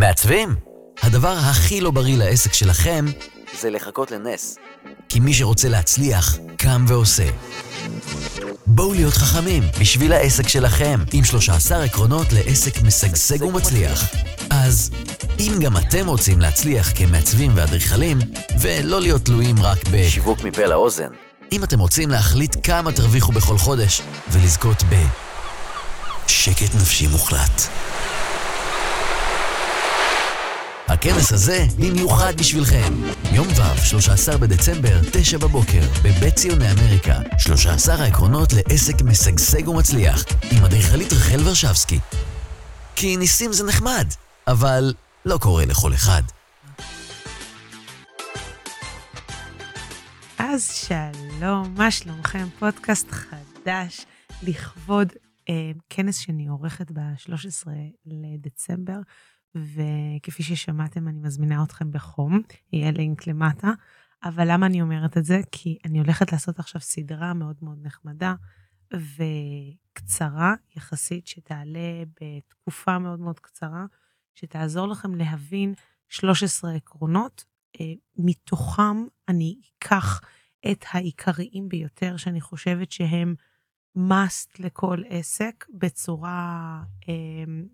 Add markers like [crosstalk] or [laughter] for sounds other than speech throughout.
מעצבים? הדבר הכי לא בריא לעסק שלכם זה לחכות לנס. כי מי שרוצה להצליח, קם ועושה. בואו להיות חכמים בשביל העסק שלכם, עם 13 עקרונות לעסק משגשג ומצליח. אז אם גם אתם רוצים להצליח כמעצבים ואדריכלים, ולא להיות תלויים רק בשיווק מפה לאוזן, אם אתם רוצים להחליט כמה תרוויחו בכל חודש, ולזכות ב... שקט נפשי מוחלט. הכנס הזה במיוחד בשבילכם. יום ו', 13 בדצמבר, 9 בבוקר, בבית ציוני אמריקה. 13 העקרונות לעסק משגשג ומצליח, עם אדריכלית רחל ורשבסקי. כי ניסים זה נחמד, אבל לא קורה לכל אחד. אז שלום, מה שלומכם? פודקאסט חדש לכבוד אה, כנס שאני עורכת ב-13 לדצמבר, וכפי ששמעתם, אני מזמינה אתכם בחום, יהיה לינק למטה. אבל למה אני אומרת את זה? כי אני הולכת לעשות עכשיו סדרה מאוד מאוד נחמדה וקצרה יחסית, שתעלה בתקופה מאוד מאוד קצרה, שתעזור לכם להבין 13 עקרונות. אה, מתוכם אני אקח את העיקריים ביותר, שאני חושבת שהם must לכל עסק בצורה אה,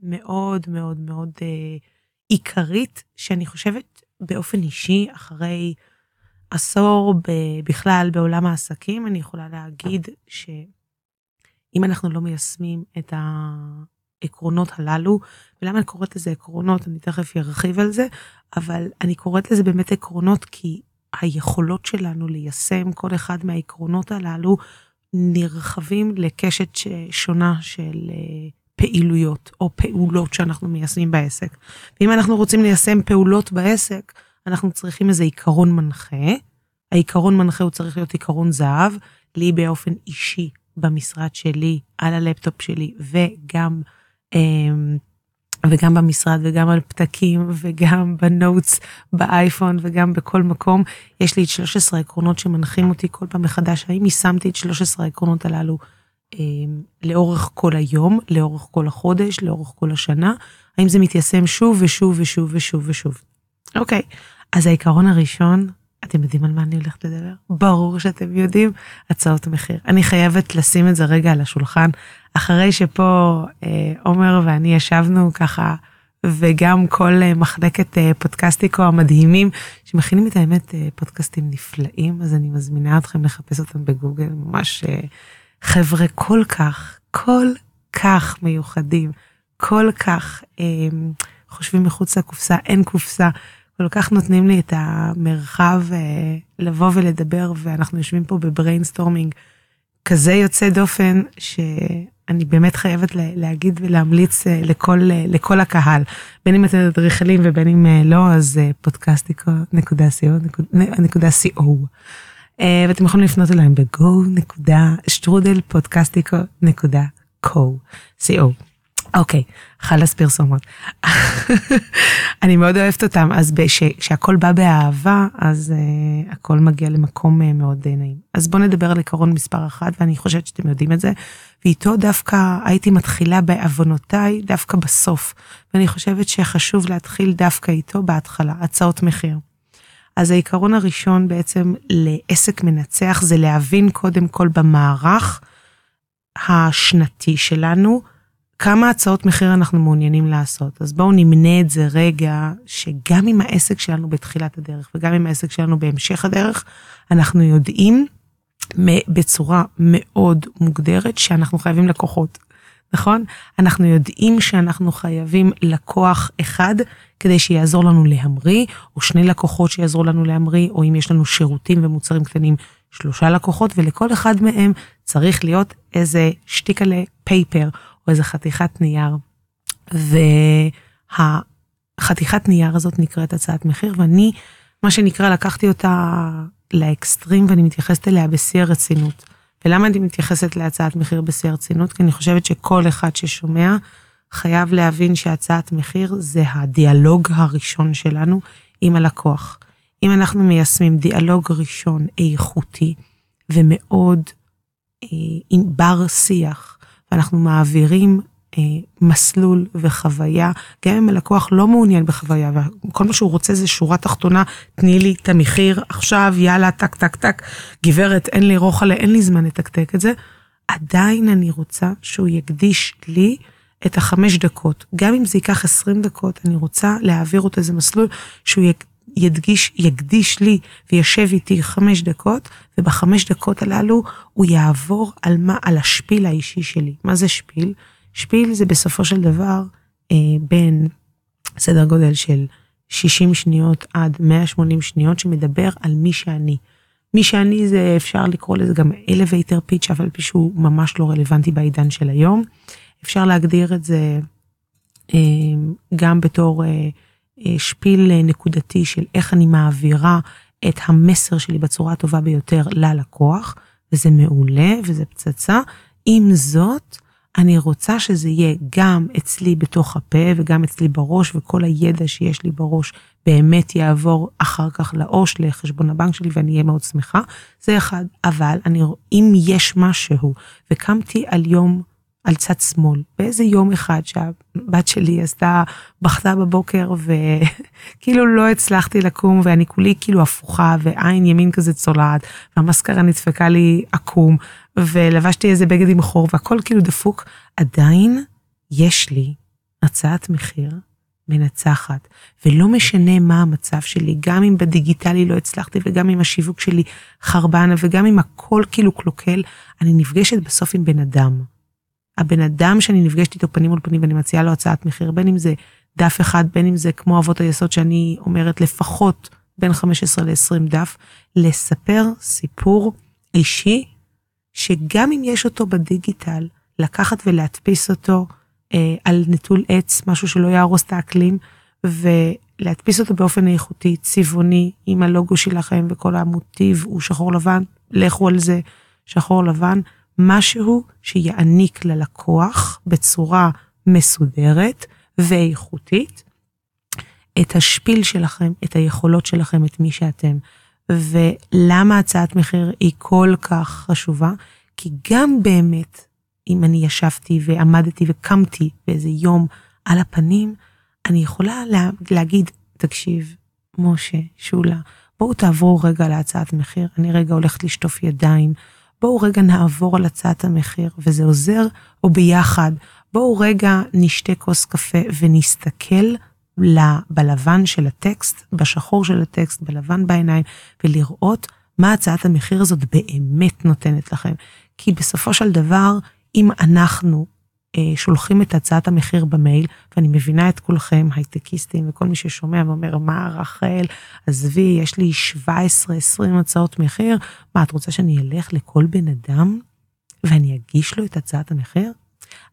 מאוד מאוד מאוד אה, עיקרית, שאני חושבת באופן אישי, אחרי עשור ב- בכלל בעולם העסקים, אני יכולה להגיד שאם אנחנו לא מיישמים את העקרונות הללו, ולמה אני קוראת לזה עקרונות, אני תכף ארחיב על זה, אבל אני קוראת לזה באמת עקרונות כי היכולות שלנו ליישם כל אחד מהעקרונות הללו נרחבים לקשת שונה של אה, פעילויות או פעולות שאנחנו מיישמים בעסק. ואם אנחנו רוצים ליישם פעולות בעסק, אנחנו צריכים איזה עיקרון מנחה. העיקרון מנחה הוא צריך להיות עיקרון זהב, לי באופן אישי במשרד שלי, על הלפטופ שלי, וגם אה, וגם במשרד וגם על פתקים וגם בנוטס באייפון וגם בכל מקום. יש לי את 13 העקרונות שמנחים אותי כל פעם מחדש. האם יישמתי את 13 העקרונות הללו אה, לאורך כל היום לאורך כל החודש לאורך כל השנה? האם זה מתיישם שוב ושוב ושוב ושוב ושוב. אוקיי. אז העיקרון הראשון אתם יודעים על מה אני הולכת לדבר? ברור שאתם יודעים, הצעות מחיר. אני חייבת לשים את זה רגע על השולחן, אחרי שפה אה, עומר ואני ישבנו ככה, וגם כל אה, מחלקת אה, פודקסטיקו המדהימים, שמכינים את האמת אה, פודקאסטים נפלאים, אז אני מזמינה אתכם לחפש אותם בגוגל, ממש אה, חבר'ה כל כך, כל כך מיוחדים, כל כך אה, חושבים מחוץ לקופסה, אין קופסה. כל כך נותנים לי את המרחב אה, לבוא ולדבר, ואנחנו יושבים פה ב brainstorming כזה יוצא דופן, שאני באמת חייבת להגיד ולהמליץ אה, לכל, אה, לכל הקהל, בין אם אתם אדריכלים ובין אם לא, אז פודקסטיקו.co.co. ואתם יכולים לפנות אליהם ב-go.strudel.podcastica.co. אוקיי, חלאס פרסומות. אני מאוד אוהבת אותם, אז כשהכול בא באהבה, אז uh, הכל מגיע למקום uh, מאוד uh, נעים. אז בואו נדבר על עקרון מספר אחת, ואני חושבת שאתם יודעים את זה, ואיתו דווקא הייתי מתחילה בעוונותיי דווקא בסוף, ואני חושבת שחשוב להתחיל דווקא איתו בהתחלה, הצעות מחיר. אז העיקרון הראשון בעצם לעסק מנצח זה להבין קודם כל במערך השנתי שלנו, כמה הצעות מחיר אנחנו מעוניינים לעשות. אז בואו נמנה את זה רגע, שגם אם העסק שלנו בתחילת הדרך וגם אם העסק שלנו בהמשך הדרך, אנחנו יודעים בצורה מאוד מוגדרת שאנחנו חייבים לקוחות, נכון? אנחנו יודעים שאנחנו חייבים לקוח אחד כדי שיעזור לנו להמריא, או שני לקוחות שיעזרו לנו להמריא, או אם יש לנו שירותים ומוצרים קטנים, שלושה לקוחות, ולכל אחד מהם צריך להיות איזה שטיקלה פייפר, או איזה חתיכת נייר. והחתיכת נייר הזאת נקראת הצעת מחיר, ואני, מה שנקרא, לקחתי אותה לאקסטרים ואני מתייחסת אליה בשיא הרצינות. ולמה אני מתייחסת להצעת מחיר בשיא הרצינות? כי אני חושבת שכל אחד ששומע חייב להבין שהצעת מחיר זה הדיאלוג הראשון שלנו עם הלקוח. אם אנחנו מיישמים דיאלוג ראשון איכותי ומאוד אה, בר שיח, ואנחנו מעבירים אה, מסלול וחוויה, גם אם הלקוח לא מעוניין בחוויה, וכל מה שהוא רוצה זה שורה תחתונה, תני לי את המחיר עכשיו, יאללה, טק, טק, טק, גברת, אין לי רוחלה, אין לי זמן לתקתק את זה, עדיין אני רוצה שהוא יקדיש לי את החמש דקות. גם אם זה ייקח עשרים דקות, אני רוצה להעביר אותו איזה מסלול שהוא ידגיש, יקדיש לי וישב איתי חמש דקות, ובחמש דקות הללו הוא יעבור על מה, על השפיל האישי שלי. מה זה שפיל? שפיל זה בסופו של דבר אה, בין סדר גודל של 60 שניות עד 180 שניות שמדבר על מי שאני. מי שאני זה אפשר לקרוא לזה גם elevator pitch אבל פי שהוא ממש לא רלוונטי בעידן של היום. אפשר להגדיר את זה אה, גם בתור אה, שפיל נקודתי של איך אני מעבירה את המסר שלי בצורה הטובה ביותר ללקוח, וזה מעולה וזה פצצה. עם זאת, אני רוצה שזה יהיה גם אצלי בתוך הפה וגם אצלי בראש, וכל הידע שיש לי בראש באמת יעבור אחר כך לעו"ש, לחשבון הבנק שלי, ואני אהיה מאוד שמחה. זה אחד, אבל אני, אם יש משהו, וקמתי על יום על צד שמאל, באיזה יום אחד שהבת שלי עשתה, בכתה בבוקר וכאילו [laughs] לא הצלחתי לקום ואני כולי כאילו הפוכה ועין ימין כזה צולעת והמסקרה נדפקה לי עקום ולבשתי איזה בגד עם חור והכל כאילו דפוק, עדיין יש לי הצעת מחיר מנצחת, ולא משנה מה המצב שלי, גם אם בדיגיטלי לא הצלחתי וגם אם השיווק שלי חרבן וגם אם הכל כאילו קלוקל, אני נפגשת בסוף עם בן אדם. הבן אדם שאני נפגשת איתו פנים מול פנים ואני מציעה לו הצעת מחיר, בין אם זה דף אחד, בין אם זה כמו אבות היסוד שאני אומרת לפחות בין 15 ל-20 דף, לספר סיפור אישי, שגם אם יש אותו בדיגיטל, לקחת ולהדפיס אותו אה, על נטול עץ, משהו שלא יהרוס את האקלים, ולהדפיס אותו באופן איכותי, צבעוני, עם הלוגו שלכם וכל המוטיב הוא שחור לבן, לכו על זה שחור לבן, משהו שיעניק ללקוח בצורה מסודרת ואיכותית את השפיל שלכם, את היכולות שלכם, את מי שאתם. ולמה הצעת מחיר היא כל כך חשובה? כי גם באמת, אם אני ישבתי ועמדתי וקמתי באיזה יום על הפנים, אני יכולה לה, להגיד, תקשיב, משה, שולה, בואו תעברו רגע להצעת מחיר, אני רגע הולכת לשטוף ידיים, בואו רגע נעבור על הצעת המחיר, וזה עוזר, או ביחד, בואו רגע נשתה כוס קפה ונסתכל בלבן של הטקסט, בשחור של הטקסט, בלבן בעיניים, ולראות מה הצעת המחיר הזאת באמת נותנת לכם. כי בסופו של דבר, אם אנחנו שולחים את הצעת המחיר במייל, ואני מבינה את כולכם, הייטקיסטים וכל מי ששומע ואומר, מה רחל, עזבי, יש לי 17-20 הצעות מחיר, מה, את רוצה שאני אלך לכל בן אדם ואני אגיש לו את הצעת המחיר?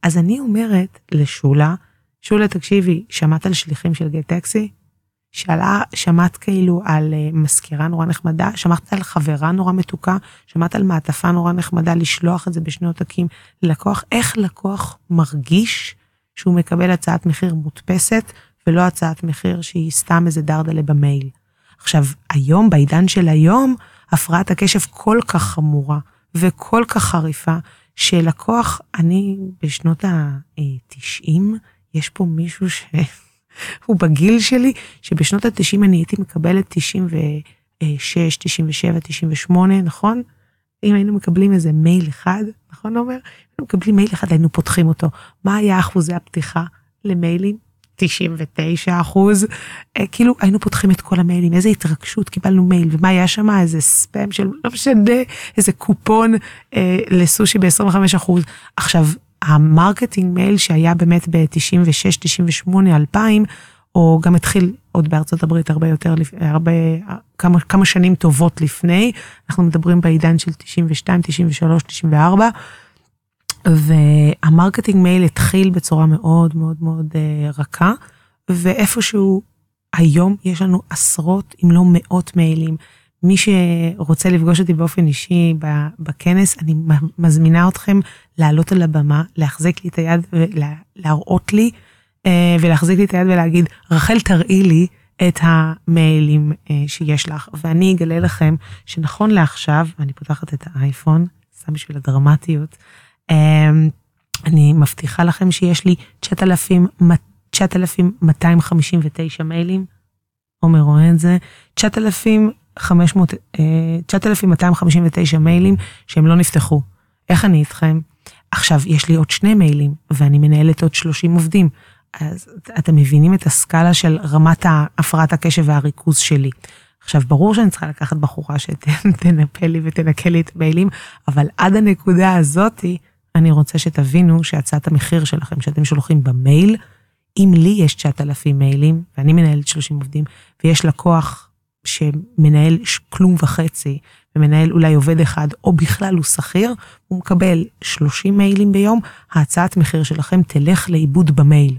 אז אני אומרת לשולה, שולה, תקשיבי, שמעת על שליחים של גט טקסי? שאלה, שמעת כאילו על uh, מזכירה נורא נחמדה, שמעת על חברה נורא מתוקה, שמעת על מעטפה נורא נחמדה לשלוח את זה בשני עותקים ללקוח, איך לקוח מרגיש שהוא מקבל הצעת מחיר מודפסת ולא הצעת מחיר שהיא סתם איזה דרדלה במייל. עכשיו, היום, בעידן של היום, הפרעת הקשב כל כך חמורה וכל כך חריפה, שלקוח, אני בשנות ה-90, יש פה מישהו ש... הוא בגיל שלי, שבשנות ה-90 אני הייתי מקבלת 96, 97, 98, נכון? אם היינו מקבלים איזה מייל אחד, נכון עומר? היינו מקבלים מייל אחד, היינו פותחים אותו. מה היה אחוזי הפתיחה למיילים? 99 אחוז, אה, כאילו היינו פותחים את כל המיילים, איזה התרגשות, קיבלנו מייל, ומה היה שם? איזה ספאם של לא משנה, איזה קופון אה, לסושי ב-25 אחוז. עכשיו, ה marketing mail שהיה באמת ב-96, 98, 2000, או גם התחיל עוד בארצות הברית הרבה יותר, הרבה, כמה, כמה שנים טובות לפני, אנחנו מדברים בעידן של 92, 93, 94, והמרקטינג מייל התחיל בצורה מאוד מאוד מאוד uh, רכה, ואיפשהו היום יש לנו עשרות אם לא מאות מיילים מי שרוצה לפגוש אותי באופן אישי בכנס, אני מזמינה אתכם לעלות על הבמה, להחזיק לי את היד ולהראות לי, אה, ולהחזיק לי את היד ולהגיד, רחל תראי לי את המיילים אה, שיש לך, ואני אגלה לכם שנכון לעכשיו, ואני פותחת את האייפון, סתם בשביל הדרמטיות, אה, אני מבטיחה לכם שיש לי 9,259 מיילים. עומר רואה את זה. 9,500, 9,259 מיילים שהם לא נפתחו. איך אני איתכם? עכשיו, יש לי עוד שני מיילים, ואני מנהלת עוד 30 עובדים. אז אתם מבינים את הסקאלה של רמת הפרעת הקשב והריכוז שלי. עכשיו, ברור שאני צריכה לקחת בחורה שתנפה לי ותנקה לי את המיילים, אבל עד הנקודה הזאתי, אני רוצה שתבינו שהצעת המחיר שלכם שאתם שולחים במייל, אם לי יש 9,000 מיילים, ואני מנהלת 30 עובדים, ויש לקוח שמנהל כלום וחצי, ומנהל אולי עובד אחד, או בכלל הוא שכיר, הוא מקבל 30 מיילים ביום, ההצעת מחיר שלכם תלך לאיבוד במייל.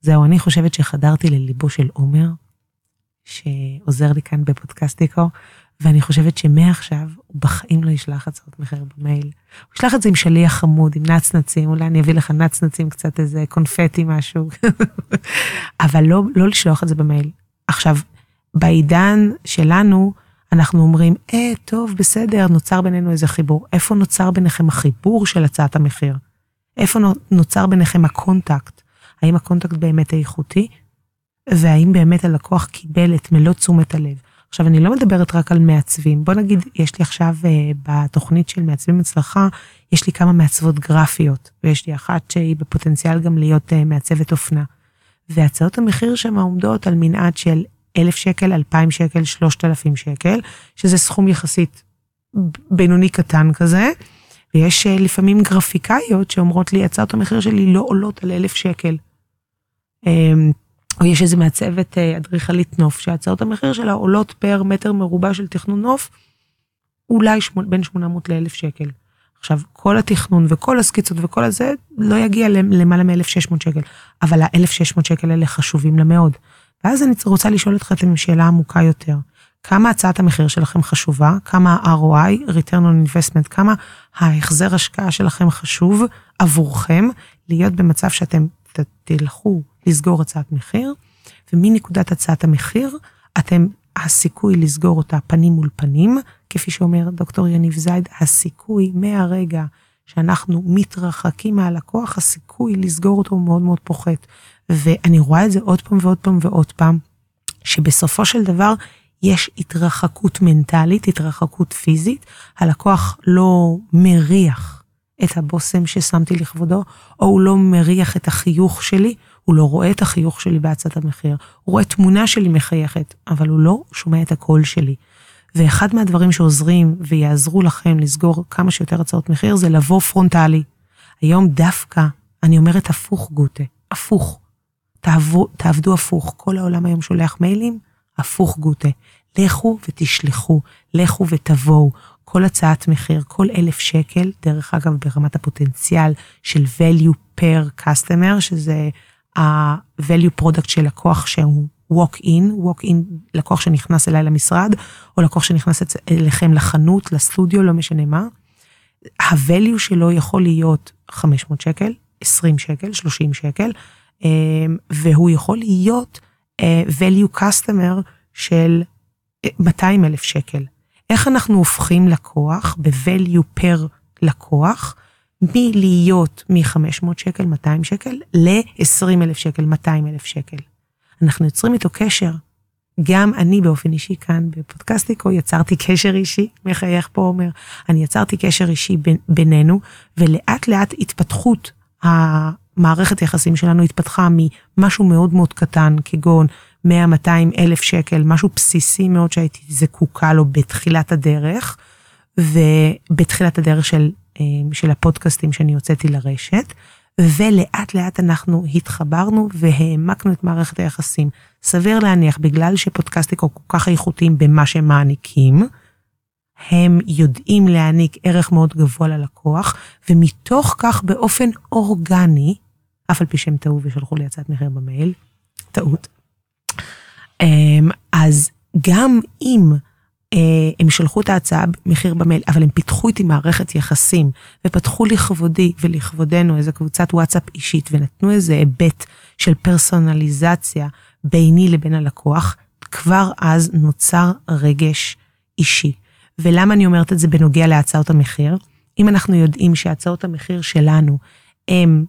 זהו, אני חושבת שחדרתי לליבו של עומר, שעוזר לי כאן בפודקאסטיקו, ואני חושבת שמעכשיו הוא בחיים לא ישלח הצעות מחיר במייל. הוא ישלח את זה עם שליח חמוד, עם נצנצים, אולי אני אביא לך נצנצים, קצת איזה קונפטי משהו, [laughs] אבל לא, לא לשלוח את זה במייל. עכשיו, בעידן שלנו, אנחנו אומרים, אה, טוב, בסדר, נוצר בינינו איזה חיבור. איפה נוצר ביניכם החיבור של הצעת המחיר? איפה נוצר ביניכם ה contact? האם ה contact באמת איכותי? והאם באמת הלקוח קיבל את מלוא תשומת הלב? עכשיו, אני לא מדברת רק על מעצבים. בוא נגיד, יש לי עכשיו אה, בתוכנית של מעצבים הצלחה, יש לי כמה מעצבות גרפיות, ויש לי אחת שהיא בפוטנציאל גם להיות אה, מעצבת אופנה. והצעות המחיר שם עומדות על מנעד של אלף שקל, אלפיים שקל, שלושת אלפים שקל, שזה סכום יחסית בינוני קטן כזה. ויש uh, לפעמים גרפיקאיות שאומרות לי, הצעות המחיר שלי לא עולות על אלף שקל. Um, או יש איזה מעצבת אה, אדריכלית נוף, שהצעות המחיר שלה עולות פר מטר מרובע של תכנון נוף, אולי שמונה, בין 800 ל-1,000 שקל. עכשיו, כל התכנון וכל הסקיצות וכל הזה לא יגיע למעלה מ-1,600 שקל, אבל ה-1,600 שקל האלה חשובים לה מאוד. ואז אני רוצה לשאול אתכם שאלה עמוקה יותר. כמה הצעת המחיר שלכם חשובה, כמה ה-ROI, return on investment, כמה ההחזר השקעה שלכם חשוב עבורכם להיות במצב שאתם תלכו לסגור הצעת מחיר, ומנקודת הצעת המחיר, אתם, הסיכוי לסגור אותה פנים מול פנים, כפי שאומר דוקטור יניב זייד, הסיכוי מהרגע שאנחנו מתרחקים מהלקוח, הסיכוי לסגור אותו מאוד מאוד פוחת. ואני רואה את זה עוד פעם ועוד פעם ועוד פעם, שבסופו של דבר יש התרחקות מנטלית, התרחקות פיזית, הלקוח לא מריח את הבושם ששמתי לכבודו, או הוא לא מריח את החיוך שלי, הוא לא רואה את החיוך שלי בהצעת המחיר, הוא רואה תמונה שלי מחייכת, אבל הוא לא שומע את הקול שלי. ואחד מהדברים שעוזרים ויעזרו לכם לסגור כמה שיותר הצעות מחיר זה לבוא פרונטלי. היום דווקא, אני אומרת הפוך גוטה, הפוך. תעבו, תעבדו הפוך, כל העולם היום שולח מיילים, הפוך גוטה. לכו ותשלחו, לכו ותבואו. כל הצעת מחיר, כל אלף שקל, דרך אגב ברמת הפוטנציאל של value per customer, שזה ה-value product של לקוח שהוא walk in, walk in, לקוח שנכנס אליי למשרד, או לקוח שנכנס אליכם לחנות, לסטודיו, לא משנה מה. ה-value שלו יכול להיות 500 שקל, 20 שקל, 30 שקל, והוא יכול להיות אה, value customer של 200 אלף שקל. איך אנחנו הופכים לקוח ב-value per לקוח, מלהיות מ-500 שקל, 200 שקל, ל-20 אלף שקל, 200 אלף שקל. אנחנו יוצרים איתו קשר. גם אני באופן אישי כאן בפודקאסטיקו יצרתי קשר אישי, מחייך פה אומר, אני יצרתי קשר אישי בינינו, ולאט לאט התפתחות המערכת היחסים שלנו התפתחה ממשהו מאוד מאוד קטן, כגון 100-200 אלף שקל, משהו בסיסי מאוד שהייתי זקוקה לו בתחילת הדרך, ובתחילת הדרך של, אה, של הפודקאסטים שאני הוצאתי לרשת, ולאט לאט אנחנו התחברנו והעמקנו את מערכת היחסים. סביר להניח, בגלל שפודקאסטיקו כל כך איכותיים במה שהם מעניקים, הם יודעים להעניק ערך מאוד גבוה ללקוח, ומתוך כך באופן אורגני, אף על פי שהם טעו ושלחו לי הצעת מחיר במייל, טעות, אמ, אז גם אם אה, הם שלחו את ההצעה מחיר במייל, אבל הם פיתחו איתי מערכת יחסים, ופתחו לכבודי ולכבודנו איזה קבוצת וואטסאפ אישית, ונתנו איזה היבט של פרסונליזציה ביני לבין הלקוח, כבר אז נוצר רגש אישי. ולמה אני אומרת את זה בנוגע להצעות המחיר? אם אנחנו יודעים שהצעות המחיר שלנו הם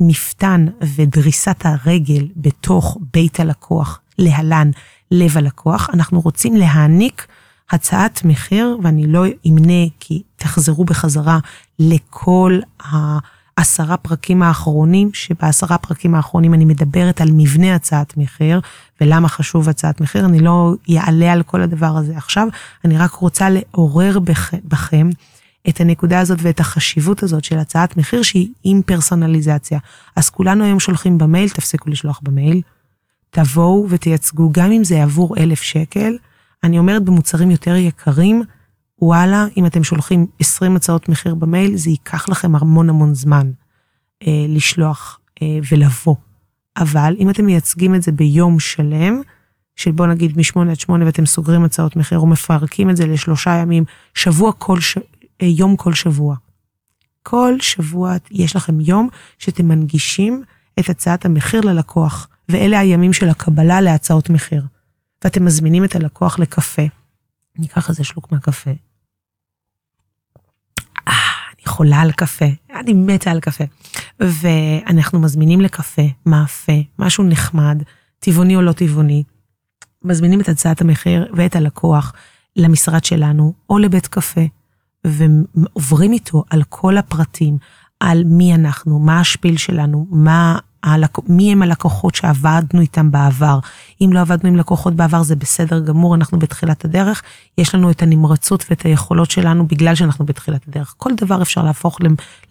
המפתן ודריסת הרגל בתוך בית הלקוח, להלן לב הלקוח, אנחנו רוצים להעניק הצעת מחיר, ואני לא אמנה כי תחזרו בחזרה לכל העשרה פרקים האחרונים, שבעשרה פרקים האחרונים אני מדברת על מבנה הצעת מחיר, ולמה חשוב הצעת מחיר, אני לא אעלה על כל הדבר הזה עכשיו, אני רק רוצה לעורר בכ, בכם את הנקודה הזאת ואת החשיבות הזאת של הצעת מחיר שהיא עם פרסונליזציה. אז כולנו היום שולחים במייל, תפסיקו לשלוח במייל, תבואו ותייצגו, גם אם זה עבור אלף שקל, אני אומרת במוצרים יותר יקרים, וואלה, אם אתם שולחים 20 הצעות מחיר במייל, זה ייקח לכם המון המון זמן אה, לשלוח אה, ולבוא. אבל אם אתם מייצגים את זה ביום שלם, של בוא נגיד מ-8 עד 8 ואתם סוגרים הצעות מחיר ומפרקים את זה לשלושה ימים, שבוע כל, ש... אה, יום כל שבוע. כל שבוע יש לכם יום שאתם מנגישים את הצעת המחיר ללקוח, ואלה הימים של הקבלה להצעות מחיר. ואתם מזמינים את הלקוח לקפה. אני אקח איזה שלוק מהקפה. אה, אני חולה על קפה, אני מתה על קפה. ואנחנו מזמינים לקפה, מאפה, משהו נחמד, טבעוני או לא טבעוני. מזמינים את הצעת המחיר ואת הלקוח למשרד שלנו, או לבית קפה, ועוברים איתו על כל הפרטים, על מי אנחנו, מה השפיל שלנו, מה מי הם הלקוחות שעבדנו איתם בעבר. אם לא עבדנו עם לקוחות בעבר זה בסדר גמור, אנחנו בתחילת הדרך, יש לנו את הנמרצות ואת היכולות שלנו בגלל שאנחנו בתחילת הדרך. כל דבר אפשר להפוך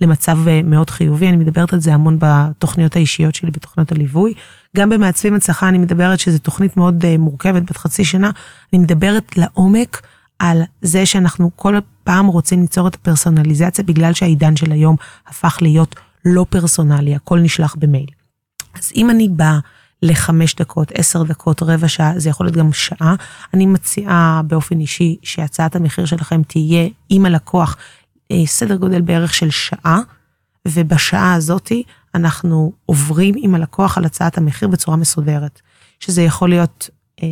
למצב אה, מאוד חיובי, אני מדברת על זה המון בתוכניות האישיות שלי, בתוכניות הליווי. גם במעצבים הצלחה אני מדברת שזו תוכנית מאוד אה, מורכבת, בת חצי שנה, אני מדברת לעומק. על זה שאנחנו כל פעם רוצים ליצור את הפרסונליזציה בגלל שהעידן של היום הפך להיות לא פרסונלי, הכל נשלח במייל. אז אם אני באה לחמש דקות, עשר דקות, רבע שעה, זה יכול להיות גם שעה, אני מציעה באופן אישי שהצעת המחיר שלכם תהיה עם הלקוח אה, סדר גודל בערך של שעה, ובשעה הזאתי אנחנו עוברים עם הלקוח על הצעת המחיר בצורה מסודרת, שזה יכול להיות אה,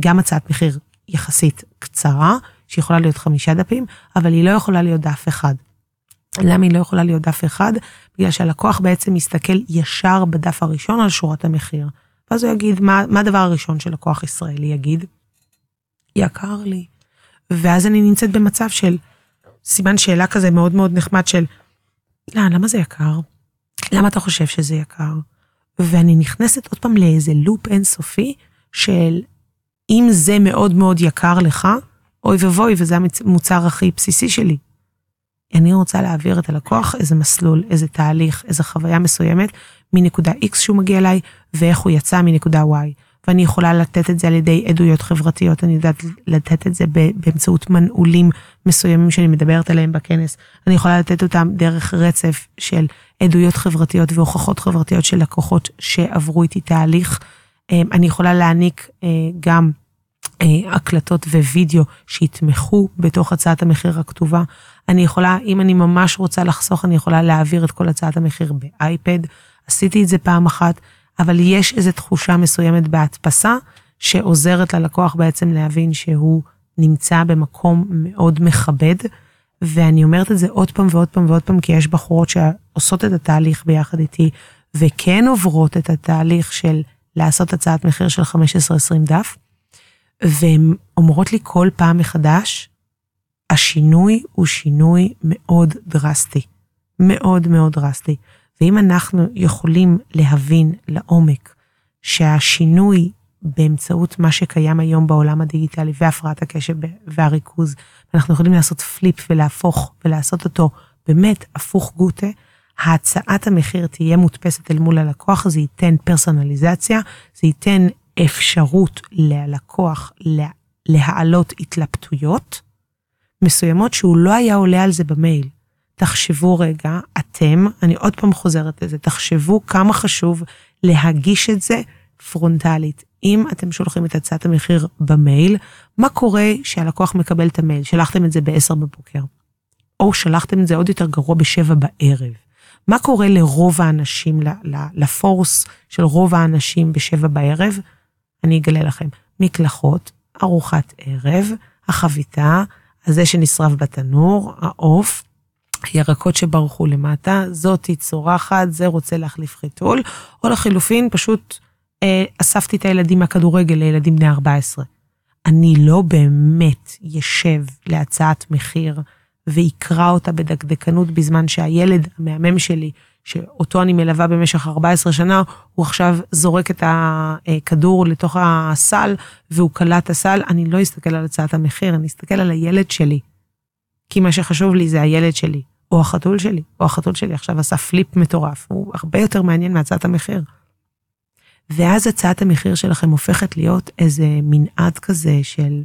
גם הצעת מחיר יחסית קצרה, שיכולה להיות חמישה דפים, אבל היא לא יכולה להיות דף אחד. למה היא לא יכולה להיות דף אחד? בגלל שהלקוח בעצם מסתכל ישר בדף הראשון על שורת המחיר. ואז הוא יגיד, מה, מה הדבר הראשון שלקוח ישראלי יגיד? יקר לי. ואז אני נמצאת במצב של סימן שאלה כזה מאוד מאוד נחמד של, לא, למה זה יקר? למה אתה חושב שזה יקר? ואני נכנסת עוד פעם לאיזה לופ אינסופי של אם זה מאוד מאוד יקר לך, אוי ואבוי, וזה המוצר הכי בסיסי שלי. אני רוצה להעביר את הלקוח איזה מסלול, איזה תהליך, איזה חוויה מסוימת מנקודה X שהוא מגיע אליי, ואיך הוא יצא מנקודה Y. ואני יכולה לתת את זה על ידי עדויות חברתיות, אני יודעת לתת את זה באמצעות מנעולים מסוימים שאני מדברת עליהם בכנס. אני יכולה לתת אותם דרך רצף של עדויות חברתיות והוכחות חברתיות של לקוחות שעברו איתי תהליך. אה, אני יכולה להעניק אה, גם הקלטות ווידאו שיתמכו בתוך הצעת המחיר הכתובה. אני יכולה, אם אני ממש רוצה לחסוך, אני יכולה להעביר את כל הצעת המחיר באייפד. עשיתי את זה פעם אחת, אבל יש איזו תחושה מסוימת בהדפסה, שעוזרת ללקוח בעצם להבין שהוא נמצא במקום מאוד מכבד. ואני אומרת את זה עוד פעם ועוד פעם ועוד פעם, כי יש בחורות שעושות את התהליך ביחד איתי, וכן עוברות את התהליך של לעשות הצעת מחיר של 15-20 דף, והן אומרות לי כל פעם מחדש, השינוי הוא שינוי מאוד דרסטי. מאוד מאוד דרסטי. ואם אנחנו יכולים להבין לעומק שהשינוי באמצעות מה שקיים היום בעולם הדיגיטלי והפרעת הקשב והריכוז, אנחנו יכולים לעשות פליפ ולהפוך ולעשות אותו באמת הפוך גוטה, הצעת המחיר תהיה מודפסת אל מול הלקוח, זה ייתן פרסונליזציה, זה ייתן אפשרות ללקוח להעלות התלבטויות מסוימות שהוא לא היה עולה על זה במייל. תחשבו רגע, אתם, אני עוד פעם חוזרת לזה, תחשבו כמה חשוב להגיש את זה פרונטלית. אם אתם שולחים את הצעת המחיר במייל, מה קורה שהלקוח מקבל את המייל? שלחתם את זה ב-10 בבוקר, או שלחתם את זה עוד יותר גרוע ב-7 בערב. מה קורה לרוב האנשים, לפורס של רוב האנשים ב-7 בערב? אני אגלה לכם, מקלחות, ארוחת ערב, החביתה, הזה שנשרף בתנור, העוף, ירקות שברחו למטה, זאתי צורחת, זה רוצה להחליף חיתול, או לחילופין, פשוט אה, אספתי את הילדים מהכדורגל לילדים בני 14. אני לא באמת ישב להצעת מחיר ויקרא אותה בדקדקנות בזמן שהילד המהמם שלי, שאותו אני מלווה במשך 14 שנה, הוא עכשיו זורק את הכדור לתוך הסל והוא קלט הסל, אני לא אסתכל על הצעת המחיר, אני אסתכל על הילד שלי. כי מה שחשוב לי זה הילד שלי, או החתול שלי, או החתול שלי עכשיו עשה פליפ מטורף, הוא הרבה יותר מעניין מהצעת המחיר. ואז הצעת המחיר שלכם הופכת להיות איזה מנעד כזה של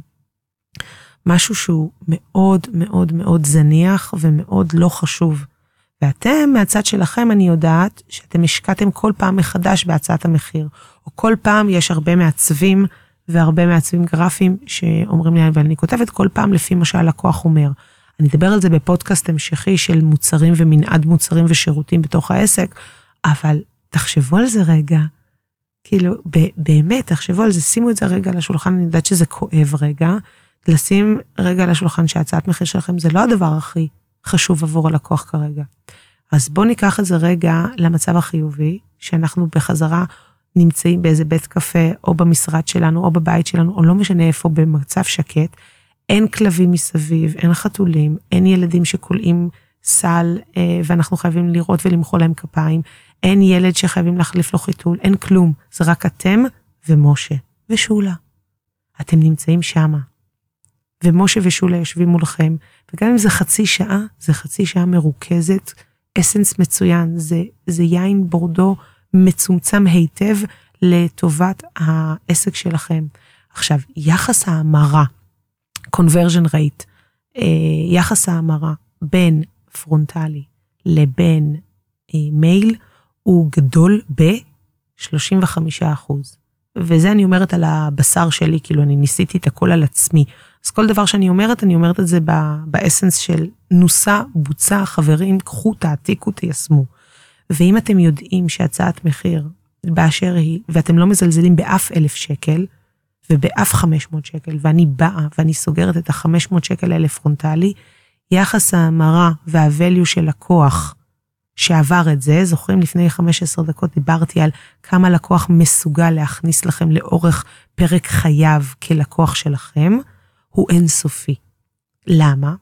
משהו שהוא מאוד מאוד מאוד זניח ומאוד לא חשוב. ואתם, מהצד שלכם, אני יודעת שאתם השקעתם כל פעם מחדש בהצעת המחיר, או כל פעם יש הרבה מעצבים והרבה מעצבים גרפיים שאומרים לי, ואני כותבת כל פעם לפי מה שהלקוח אומר. אני אדבר על זה בפודקאסט המשכי של מוצרים ומנעד מוצרים ושירותים בתוך העסק, אבל תחשבו על זה רגע. כאילו, באמת, תחשבו על זה, שימו את זה רגע על השולחן, אני יודעת שזה כואב רגע, לשים רגע על השולחן שהצעת מחיר שלכם זה לא הדבר הכי חשוב עבור הלקוח כרגע. אז בואו ניקח את זה רגע למצב החיובי, שאנחנו בחזרה נמצאים באיזה בית קפה, או במשרד שלנו, או בבית שלנו, או לא משנה איפה, במצב שקט. אין כלבים מסביב, אין חתולים, אין ילדים שכולאים סל, אה, ואנחנו חייבים לראות ולמחוא להם כפיים. אין ילד שחייבים להחליף לו חיתול, אין כלום. זה רק אתם ומשה ושולה. אתם נמצאים שמה. ומשה ושולה יושבים מולכם, וגם אם זה חצי שעה, זה חצי שעה מרוכזת, essence מצוין, זה, זה יין בורדו מצומצם היטב לטובת העסק שלכם. עכשיו, יחס ההמרה, conversion rate, אה, יחס ההמרה בין פרונטלי לבין אה, מייל, הוא גדול ב-35%. וזה אני אומרת על הבשר שלי, כאילו אני ניסיתי את הכל על עצמי. אז כל דבר שאני אומרת, אני אומרת את זה באסנס של נוסה, בוצע, חברים, קחו, תעתיקו, תיישמו. ואם אתם יודעים שהצעת מחיר באשר היא, ואתם לא מזלזלים באף אלף שקל, ובאף 500 שקל, ואני באה ואני סוגרת את ה-500 שקל האלה פרונטלי, יחס ההמרה וה-value של לקוח שעבר את זה, זוכרים לפני 15 דקות דיברתי על כמה לקוח מסוגל להכניס לכם לאורך פרק חייו כלקוח שלכם, הוא אינסופי. למה?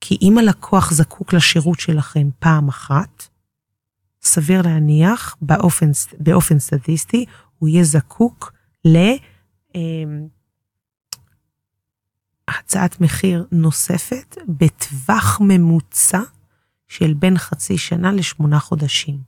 כי אם הלקוח זקוק לשירות שלכם פעם אחת, סביר להניח באופן, באופן סטטיסטי, הוא יהיה זקוק להצעת אמ, מחיר נוספת בטווח ממוצע של בין חצי שנה לשמונה חודשים.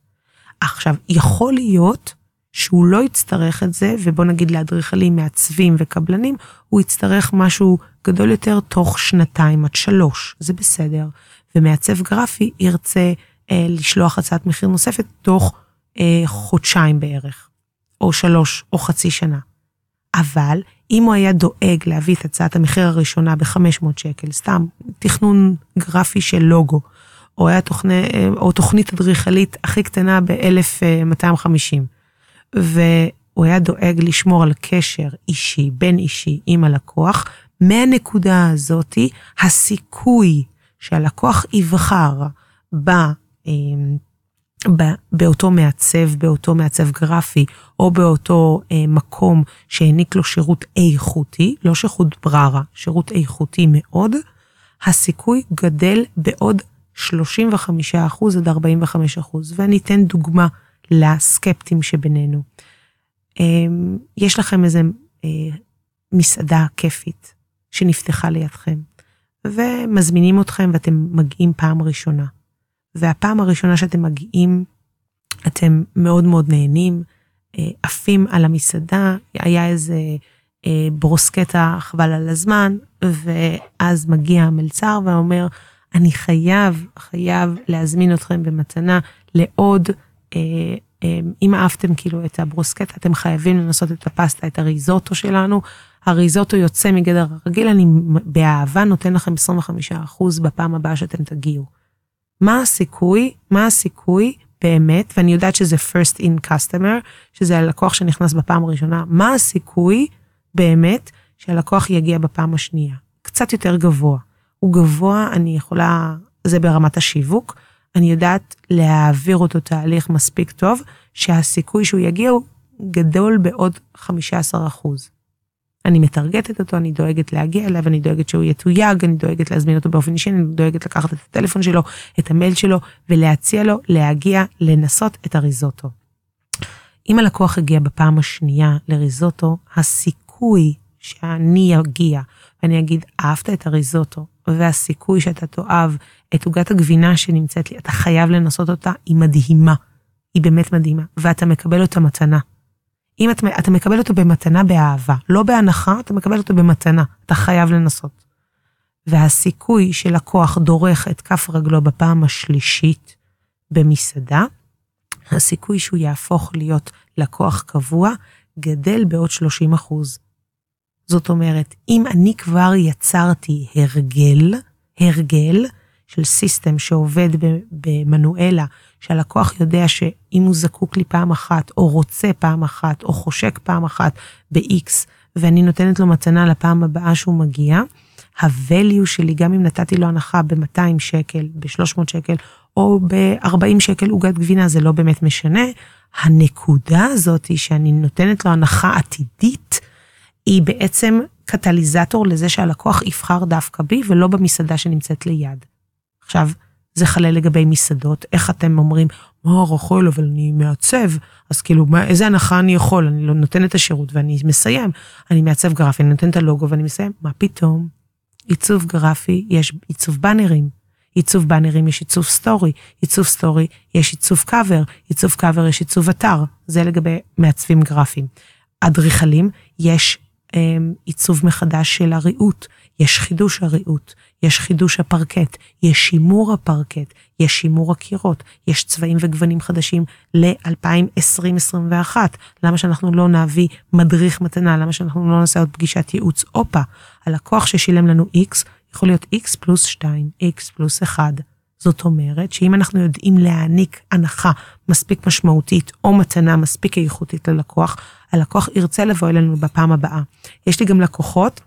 עכשיו, יכול להיות שהוא לא יצטרך את זה, ובוא נגיד לאדריכלים, מעצבים וקבלנים, הוא יצטרך משהו גדול יותר תוך שנתיים עד שלוש, זה בסדר. ומעצב גרפי ירצה אה, לשלוח הצעת מחיר נוספת תוך אה, חודשיים בערך, או שלוש, או חצי שנה. אבל אם הוא היה דואג להביא את הצעת המחיר הראשונה ב-500 שקל, סתם תכנון גרפי של לוגו, או, היה תוכני, אה, או תוכנית אדריכלית הכי קטנה ב-1250, והוא היה דואג לשמור על קשר אישי, בין אישי, עם הלקוח, מהנקודה הזאתי, הסיכוי שהלקוח יבחר ב... אמ, באותו מעצב, באותו מעצב גרפי, או באותו אה, מקום שהעניק לו שירות איכותי, לא שירות בררה, שירות איכותי מאוד, הסיכוי גדל בעוד 35 עד 45 ואני אתן דוגמה לסקפטים שבינינו. אמ, יש לכם איזה אה, מסעדה כיפית שנפתחה לידכם, ומזמינים אתכם ואתם מגיעים פעם ראשונה. והפעם הראשונה שאתם מגיעים, אתם מאוד מאוד נהנים, אה, עפים על המסעדה, היה איזה אה, ברוסקטה חבל על הזמן, ואז מגיע המלצר ואומר, אני חייב, חייב להזמין אתכם במתנה לעוד, אם אהבתם כאילו את הברוסקטה, אתם חייבים לנסות את הפסטה, את הריזוטו שלנו. הריזוטו יוצא מגדר הרגיל, אני באהבה נותן לכם 25% בפעם הבאה שאתם תגיעו. מה הסיכוי, מה הסיכוי באמת, ואני יודעת שזה first in customer, שזה הלקוח שנכנס בפעם הראשונה, מה הסיכוי באמת שהלקוח יגיע בפעם השנייה? קצת יותר גבוה. הוא גבוה, אני יכולה, זה ברמת השיווק, אני יודעת להעביר אותו תהליך מספיק טוב, שהסיכוי שהוא יגיע הוא גדול בעוד 15 אחוז. אני מטרגטת אותו, אני דואגת להגיע אליו, אני דואגת שהוא יתויג, אני דואגת להזמין אותו באופן אישי, אני דואגת לקחת את הטלפון שלו, את המייל שלו, ולהציע לו להגיע, לנסות את הריזוטו. אם הלקוח הגיע בפעם השנייה לריזוטו, הסיכוי שאני אגיע ואני אגיד, אהבת את הריזוטו, והסיכוי שאתה תאהב את עוגת הגבינה שנמצאת לי, אתה חייב לנסות אותה, היא מדהימה. היא באמת מדהימה, ואתה מקבל אותה מתנה. אם אתה, אתה מקבל אותו במתנה באהבה, לא בהנחה, אתה מקבל אותו במתנה, אתה חייב לנסות. והסיכוי שלקוח דורך את כף רגלו בפעם השלישית במסעדה, הסיכוי שהוא יהפוך להיות לקוח קבוע גדל בעוד 30 אחוז. זאת אומרת, אם אני כבר יצרתי הרגל, הרגל של סיסטם שעובד במנואלה, שהלקוח יודע שאם הוא זקוק לי פעם אחת, או רוצה פעם אחת, או חושק פעם אחת ב-X, ואני נותנת לו מתנה לפעם הבאה שהוא מגיע, ה-value שלי, גם אם נתתי לו הנחה ב-200 שקל, ב-300 שקל, או ב-40 שקל עוגת גבינה, זה לא באמת משנה. הנקודה הזאת שאני נותנת לו הנחה עתידית, היא בעצם קטליזטור לזה שהלקוח יבחר דווקא בי ולא במסעדה שנמצאת ליד. עכשיו, זה חלה לגבי מסעדות, איך אתם אומרים, מה רחל, אבל אני מעצב, אז כאילו, מה, איזה הנחה אני יכול? אני לא נותן את השירות ואני מסיים. אני מעצב גרפי, אני נותן את הלוגו ואני מסיים. מה פתאום? עיצוב גרפי, יש עיצוב באנרים. עיצוב באנרים יש עיצוב סטורי, עיצוב סטורי יש עיצוב קאבר, עיצוב קאבר יש עיצוב אתר, זה לגבי מעצבים גרפיים. אדריכלים, יש אמ, עיצוב מחדש של הריהוט, יש חידוש הריהוט, יש חידוש הפרקט, יש שימור הפרקט, יש שימור הקירות, יש צבעים וגוונים חדשים ל-2020-2021. למה שאנחנו לא נביא מדריך מתנה? למה שאנחנו לא נעשה עוד פגישת ייעוץ אופה? הלקוח ששילם לנו X יכול להיות X פלוס 2, X פלוס 1. זאת אומרת שאם אנחנו יודעים להעניק הנחה מספיק משמעותית או מתנה מספיק איכותית ללקוח, הלקוח ירצה לבוא אלינו בפעם הבאה. יש לי גם לקוחות,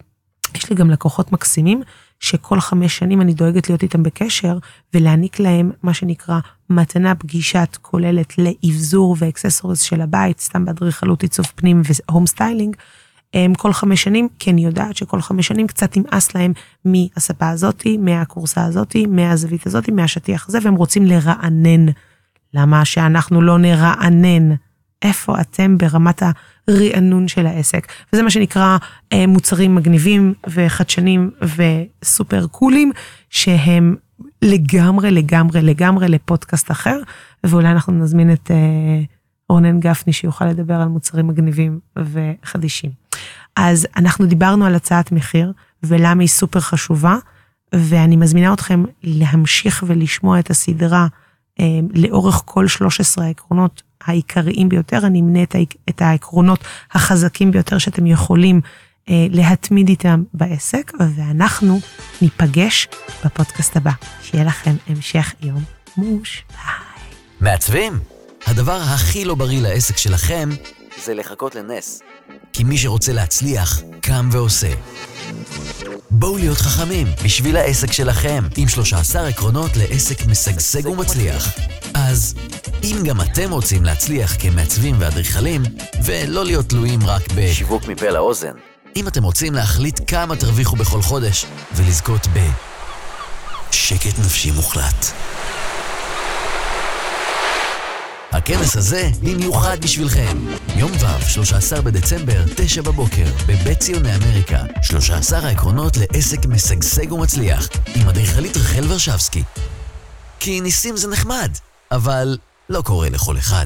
יש לי גם לקוחות מקסימים, שכל חמש שנים אני דואגת להיות איתם בקשר ולהעניק להם מה שנקרא מתנה פגישת כוללת לאבזור ו accessories של הבית, סתם באדריכלות עיצוב פנים ו home styling. כל חמש שנים, כי אני יודעת שכל חמש שנים קצת נמאס להם מהספה הזאתי, מהכורסה הזאתי, מהזווית הזאתי, מהשטיח הזה, והם רוצים לרענן. למה שאנחנו לא נרענן? איפה אתם ברמת הרענון של העסק? וזה מה שנקרא אה, מוצרים מגניבים וחדשנים וסופר קולים, שהם לגמרי, לגמרי, לגמרי לפודקאסט אחר, ואולי אנחנו נזמין את אה, רונן גפני שיוכל לדבר על מוצרים מגניבים וחדישים. אז אנחנו דיברנו על הצעת מחיר ולמה היא סופר חשובה, ואני מזמינה אתכם להמשיך ולשמוע את הסדרה אה, לאורך כל 13 העקרונות העיקריים ביותר, אני אמנה את העקרונות החזקים ביותר שאתם יכולים אה, להתמיד איתם בעסק, ואנחנו ניפגש בפודקאסט הבא. שיהיה לכם המשך יום מוש. ביי. מעצבים? הדבר הכי לא בריא לעסק שלכם זה לחכות לנס. כי מי שרוצה להצליח, קם ועושה. בואו להיות חכמים בשביל העסק שלכם, עם 13 עקרונות לעסק משגשג ומצליח. אז אם גם אתם רוצים להצליח כמעצבים ואדריכלים, ולא להיות תלויים רק בשיווק מפה לאוזן, אם אתם רוצים להחליט כמה תרוויחו בכל חודש, ולזכות ב... שקט נפשי מוחלט. הכנס הזה במיוחד בשבילכם. יום ו', 13 בדצמבר, 9 בבוקר, בבית ציוני אמריקה. 13 העקרונות לעסק משגשג ומצליח, עם אדריכלית רחל ורשבסקי. כי ניסים זה נחמד, אבל לא קורה לכל אחד.